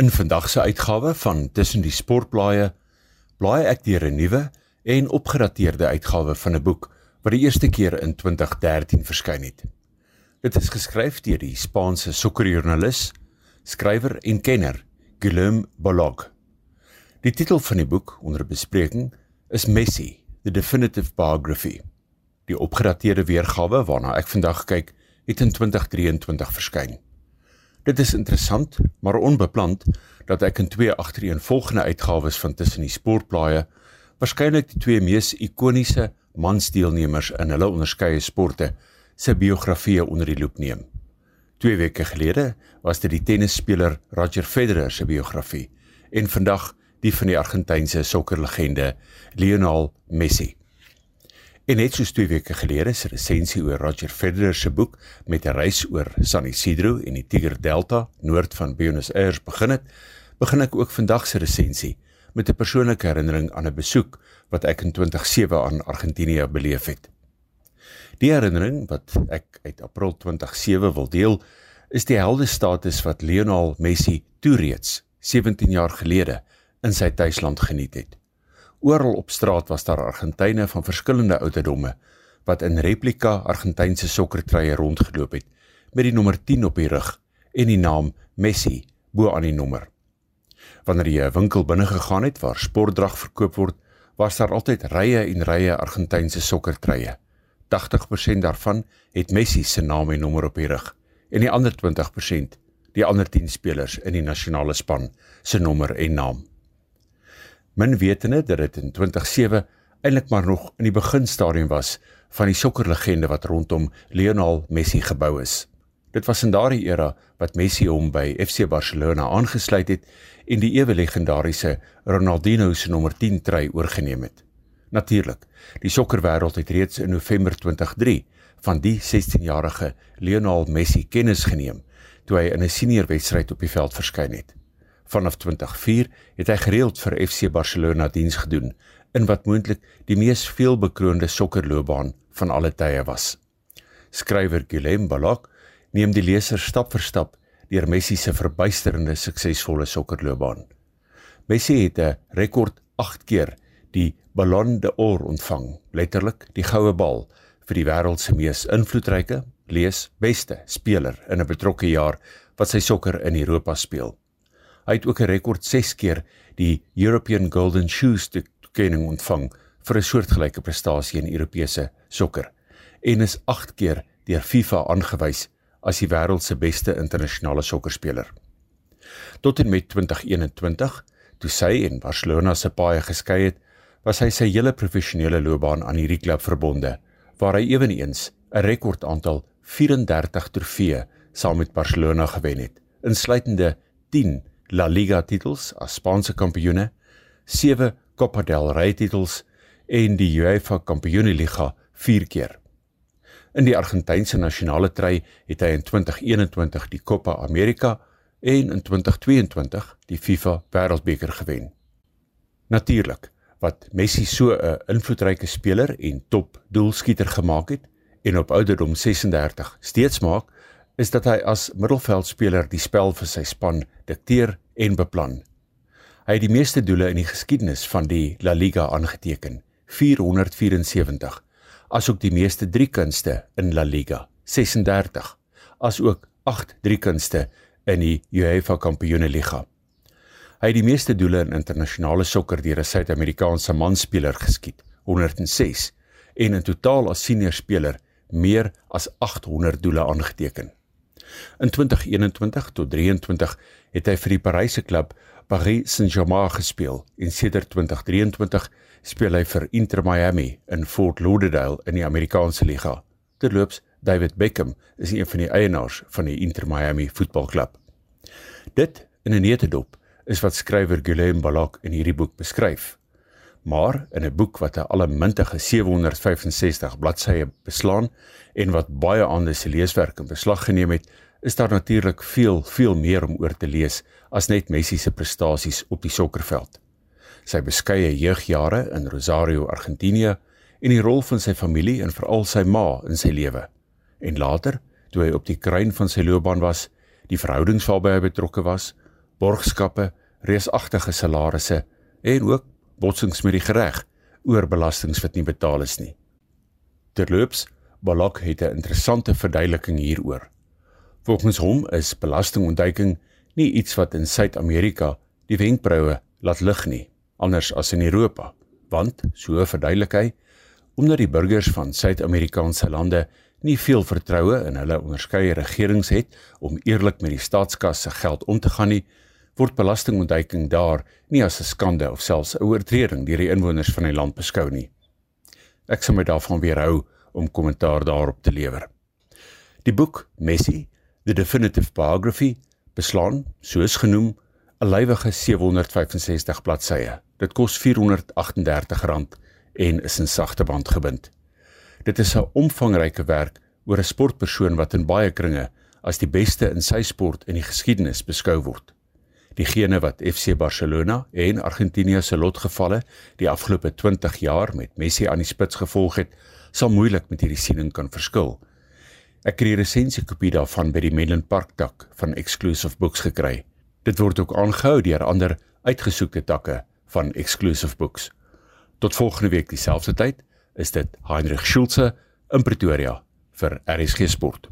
In vandag se uitgawe van Tussen die Sportblaaie blaai ek deur 'n nuwe en opgedateerde uitgawe van 'n boek wat die eerste keer in 2013 verskyn het. Dit is geskryf deur die Spaanse sokkerjoernalis, skrywer en kenner Guillaume Bolog. Die titel van die boek onder bespreking is Messi: The Definitive Biography. Die opgedateerde weergawe waarna ek vandag kyk, het in 2023 verskyn. Dit is interessant, maar onbeplant dat ek in twee agtereenvolgende uitgawes van tussen die sportblaaie waarskynlik die twee mees ikoniese mansdeelnemers in hulle onderskeie sporte se biografieë onder die loep neem. Twee weke gelede was dit die tennisspeler Roger Federer se biografie en vandag die van die Argentynse sokkerlegende Lionel Messi. En net soos 2 weke gelede se resensie oor Roger Federer se boek met 'n reis oor San Isidro en die Tiger Delta noord van Buenos Aires begin het, begin ek ook vandag se resensie met 'n persoonlike herinnering aan 'n besoek wat ek in 2007 aan Argentinië beleef het. Die herinnering wat ek uit April 2007 wil deel, is die helde status wat Lionel Messi toe reeds 17 jaar gelede in sy tuisland geniet het. Oral op straat was daar Argentyne van verskillende ouderdomme wat in replika Argentynse sokkertreye rondgeloop het met die nommer 10 op die rug en die naam Messi bo aan die nommer. Wanneer jy 'n winkel binne gegaan het waar sportdrag verkoop word, was daar altyd rye en rye Argentynse sokkertreye. 80% daarvan het Messi se naam en nommer op die rug en die ander 20% die ander 10 spelers in die nasionale span se nommer en naam. Min wetende dat dit in 2007 eintlik maar nog in die beginstadium was van die sokkerlegende wat rondom Lionel Messi gebou is. Dit was in daardie era wat Messi hom by FC Barcelona aangesluit het en die ewe legendariese Ronaldinho se nommer 10 trui oorgeneem het. Natuurlik, die sokkerwêreld het reeds in November 2003 van die 16-jarige Lionel Messi kennis geneem toe hy in 'n senior wedstryd op die veld verskyn het. Vanaf 2004 het hy gereeld vir FC Barcelona diens gedoen in wat moontlik die mees veelbekroonde sokkerloopbaan van alle tye was. Skrywer Guillem Balak neem die leser stap vir stap deur Messi se verbuisterende suksesvolle sokkerloopbaan. Messi het 'n rekord 8 keer die Ballon d'Or ontvang, letterlik die goue bal vir die wêreld se mees invloedryke, lees beste speler in 'n betrokke jaar wat sy sokker in Europa speel. Hy het ook 'n rekord 6 keer die European Golden Shoes toekenning ontvang vir 'n soortgelyke prestasie in Europese sokker en is 8 keer deur FIFA aangewys as die wêreld se beste internasionale sokkerspeler. Tot en met 2021, toe sy en Barcelona se paai geskei het, was hy sy hele professionele loopbaan aan hierdie klub verbonde, waar hy ewenigs 'n rekord aantal 34 trofee saam met Barcelona gewen het, insluitende 10 La Liga titels as Spaanse kampioene, 7 Copa del Rey titels en die UEFA Kampioenligga 4 keer. In die Argentynse nasionale trui het hy in 2021 die Copa America en in 2022 die FIFA Wêreldbeker gewen. Natuurlik, wat Messi so 'n invloedryke speler en top doelskieter gemaak het en op ouderdom 36 steeds maak, is dat hy as middelveldspeler die spel vir sy span dikteer en beplan. Hy het die meeste doele in die geskiedenis van die La Liga aangeteken, 474, asook die meeste driekunste in La Liga, 36, asook 8 driekunste in die UEFA Kampioenligga. Hy het die meeste doele in internasionale sokker deur 'n Suid-Amerikaanse manspeler geskiet, 106, en in totaal as senior speler meer as 800 doele aangeteken. In 2021 tot 23 het hy vir die Paryse klub Paris Saint-Germain gespeel en sedert 2023 speel hy vir Inter Miami in Fort Lauderdale in die Amerikaanse liga. Terloops, David Beckham is een van die eienaars van die Inter Miami voetbalklub. Dit in 'n netedop is wat skrywer Guillaume Balak in hierdie boek beskryf. Maar in 'n boek wat 'n allemintige 765 bladsye beslaan en wat baie ander se leeswerk in beslag geneem het, is daar natuurlik veel, veel meer om oor te lees as net Messi se prestasies op die sokkerveld. Sy beskeie jeugjare in Rosario, Argentinië en die rol van sy familie en veral sy ma in sy lewe. En later, toe hy op die kruin van sy loopbaan was, die verhoudings waarby hy betrokke was, borgskappe, reusagtige salarisse en ook botsings met die reg oor belastings wat nie betaal is nie. Terloops, Balak het 'n interessante verduideliking hieroor. Volgens hom is belastingontduiking nie iets wat in Suid-Amerika die wenkbroue laat lig nie, anders as in Europa, want so verduidelik hy, omdat die burgers van Suid-Amerikaanse lande nie veel vertroue in hulle onderskeie regerings het om eerlik met die staatskas se geld om te gaan nie, word belastingontduiking daar nie as 'n skande of selfs 'n oortreding deur die inwoners van die land beskou nie. Ek sal my daarvan weerhou om kommentaar daarop te lewer. Die boek Messi, The Definitive Biography, beslaan, soos genoem, 'n lywige 765 bladsye. Dit kos R438 en is in sagte band gebind. Dit is 'n omvangryke werk oor 'n sportpersoon wat in baie kringe as die beste in sy sport in die geskiedenis beskou word. Diegene wat FC Barcelona en Argentinië se lotgevalle die afgelope 20 jaar met Messi aan die spits gevolg het, sal moeilik met hierdie siening kan verskil. Ek het 'n resensiekopie daarvan by die Menlyn Park tak van Exclusive Books gekry. Dit word ook aangehou deur ander uitgesoekte takke van Exclusive Books. Tot volgende week dieselfde tyd is dit Heinrich Schulze in Pretoria vir RSG Sport.